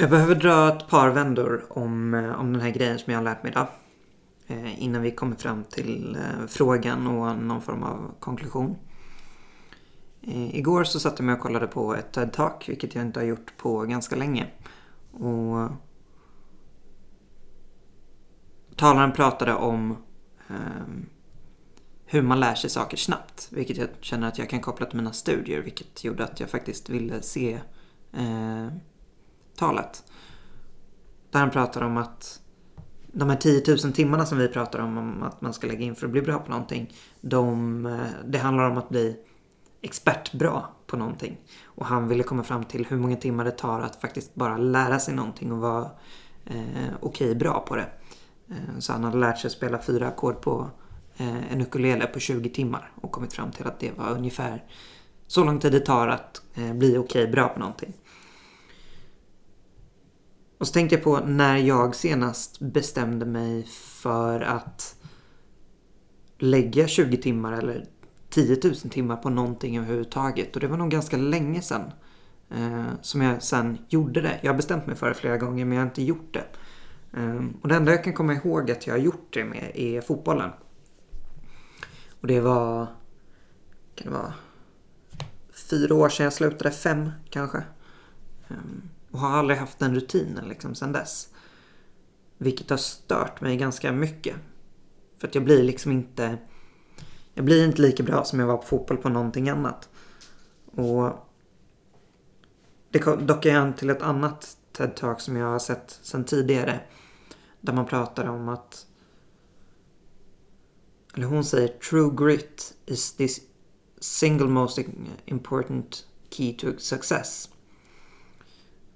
Jag behöver dra ett par vändor om, eh, om den här grejen som jag har lärt mig idag. Eh, innan vi kommer fram till eh, frågan och någon form av konklusion. Eh, igår så satt jag mig och kollade på ett TED-talk, vilket jag inte har gjort på ganska länge. Och talaren pratade om ehm, hur man lär sig saker snabbt. Vilket jag känner att jag kan koppla till mina studier. Vilket gjorde att jag faktiskt ville se eh, talet. Där han pratar om att de här 10 000 timmarna som vi pratar om, om att man ska lägga in för att bli bra på någonting. De, eh, det handlar om att bli expertbra på någonting. Och han ville komma fram till hur många timmar det tar att faktiskt bara lära sig någonting och vara eh, okej okay, bra på det. Eh, så han hade lärt sig spela fyra ackord på eh, en ukulele på 20 timmar och kommit fram till att det var ungefär så lång tid det tar att eh, bli okej okay, bra på någonting. Och så tänkte jag på när jag senast bestämde mig för att lägga 20 timmar eller 10 000 timmar på någonting överhuvudtaget. Och det var nog ganska länge sedan eh, som jag sen gjorde det. Jag har bestämt mig för det flera gånger men jag har inte gjort det. Eh, och det enda jag kan komma ihåg att jag har gjort det med är fotbollen. Och det var... Kan det vara? Fyra år sedan jag slutade, fem kanske. Eh, och har aldrig haft den rutinen liksom sen dess. Vilket har stört mig ganska mycket. För att jag blir liksom inte... Jag blir inte lika bra som jag var på fotboll på någonting annat. Och det dockar jag an till ett annat TED-talk som jag har sett sen tidigare. Där man pratar om att... Eller hon säger True grit is this single most important key to success.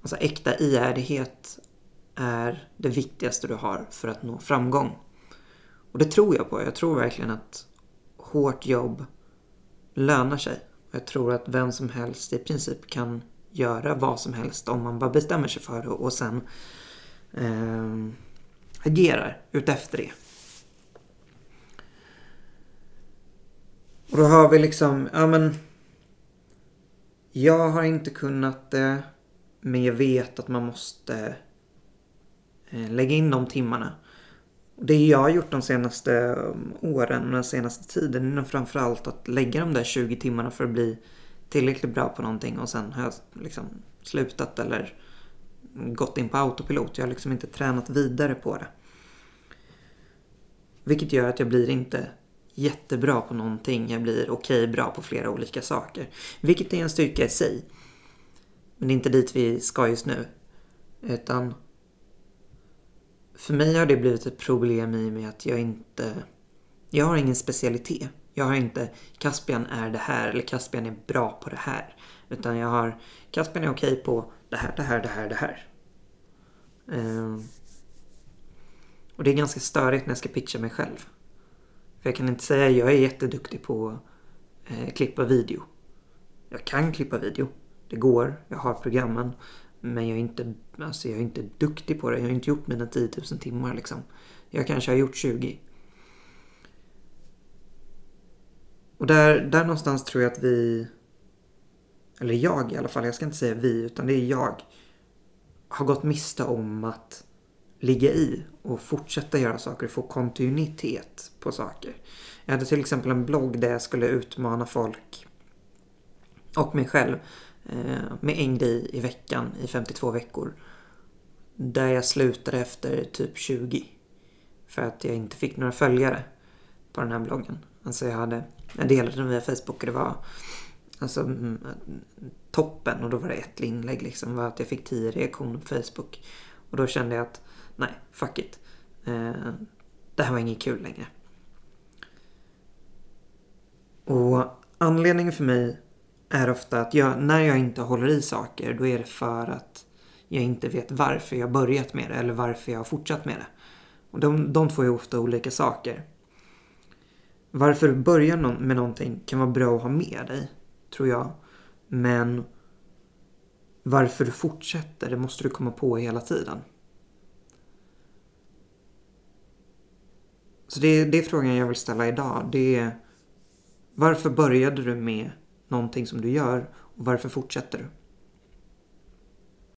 Alltså äkta ihärdighet är det viktigaste du har för att nå framgång. Och det tror jag på. Jag tror verkligen att hårt jobb lönar sig. Jag tror att vem som helst i princip kan göra vad som helst om man bara bestämmer sig för det och sen eh, agerar utefter det. Och då har vi liksom, ja men jag har inte kunnat det. Men jag vet att man måste eh, lägga in de timmarna. Det jag har gjort de senaste eh, åren och den senaste tiden är framförallt att lägga de där 20 timmarna för att bli tillräckligt bra på någonting och sen har jag liksom slutat eller gått in på autopilot. Jag har liksom inte tränat vidare på det. Vilket gör att jag blir inte jättebra på någonting. Jag blir okej okay bra på flera olika saker. Vilket är en styrka i sig. Men det är inte dit vi ska just nu. Utan för mig har det blivit ett problem i och med att jag inte... Jag har ingen specialitet. Jag har inte Caspian är det här eller Caspian är bra på det här. Utan jag har Caspian är okej på det här, det här, det här, det här. Um, och det är ganska störigt när jag ska pitcha mig själv. För jag kan inte säga att jag är jätteduktig på eh, klippa video. Jag kan klippa video. Det går, jag har programmen. Men jag är inte, alltså jag är inte duktig på det. Jag har inte gjort mina 10 000 timmar liksom. Jag kanske har gjort 20. Och där, där någonstans tror jag att vi, eller jag i alla fall, jag ska inte säga vi, utan det är jag, har gått miste om att ligga i och fortsätta göra saker och få kontinuitet på saker. Jag hade till exempel en blogg där jag skulle utmana folk och mig själv Eh, med en grej i veckan i 52 veckor. Där jag slutade efter typ 20. För att jag inte fick några följare på den här bloggen. Alltså jag hade, jag delade den via Facebook och det var alltså mm, toppen och då var det ett inlägg liksom var att jag fick 10 reaktioner på Facebook. Och då kände jag att nej, fuck it. Eh, det här var inget kul längre. Och anledningen för mig är ofta att jag, när jag inte håller i saker då är det för att jag inte vet varför jag börjat med det eller varför jag har fortsatt med det. Och de, de två är ofta olika saker. Varför du börjar med någonting kan vara bra att ha med dig, tror jag. Men varför du fortsätter, det måste du komma på hela tiden. Så det, det är frågan jag vill ställa idag. Det är varför började du med någonting som du gör och varför fortsätter du?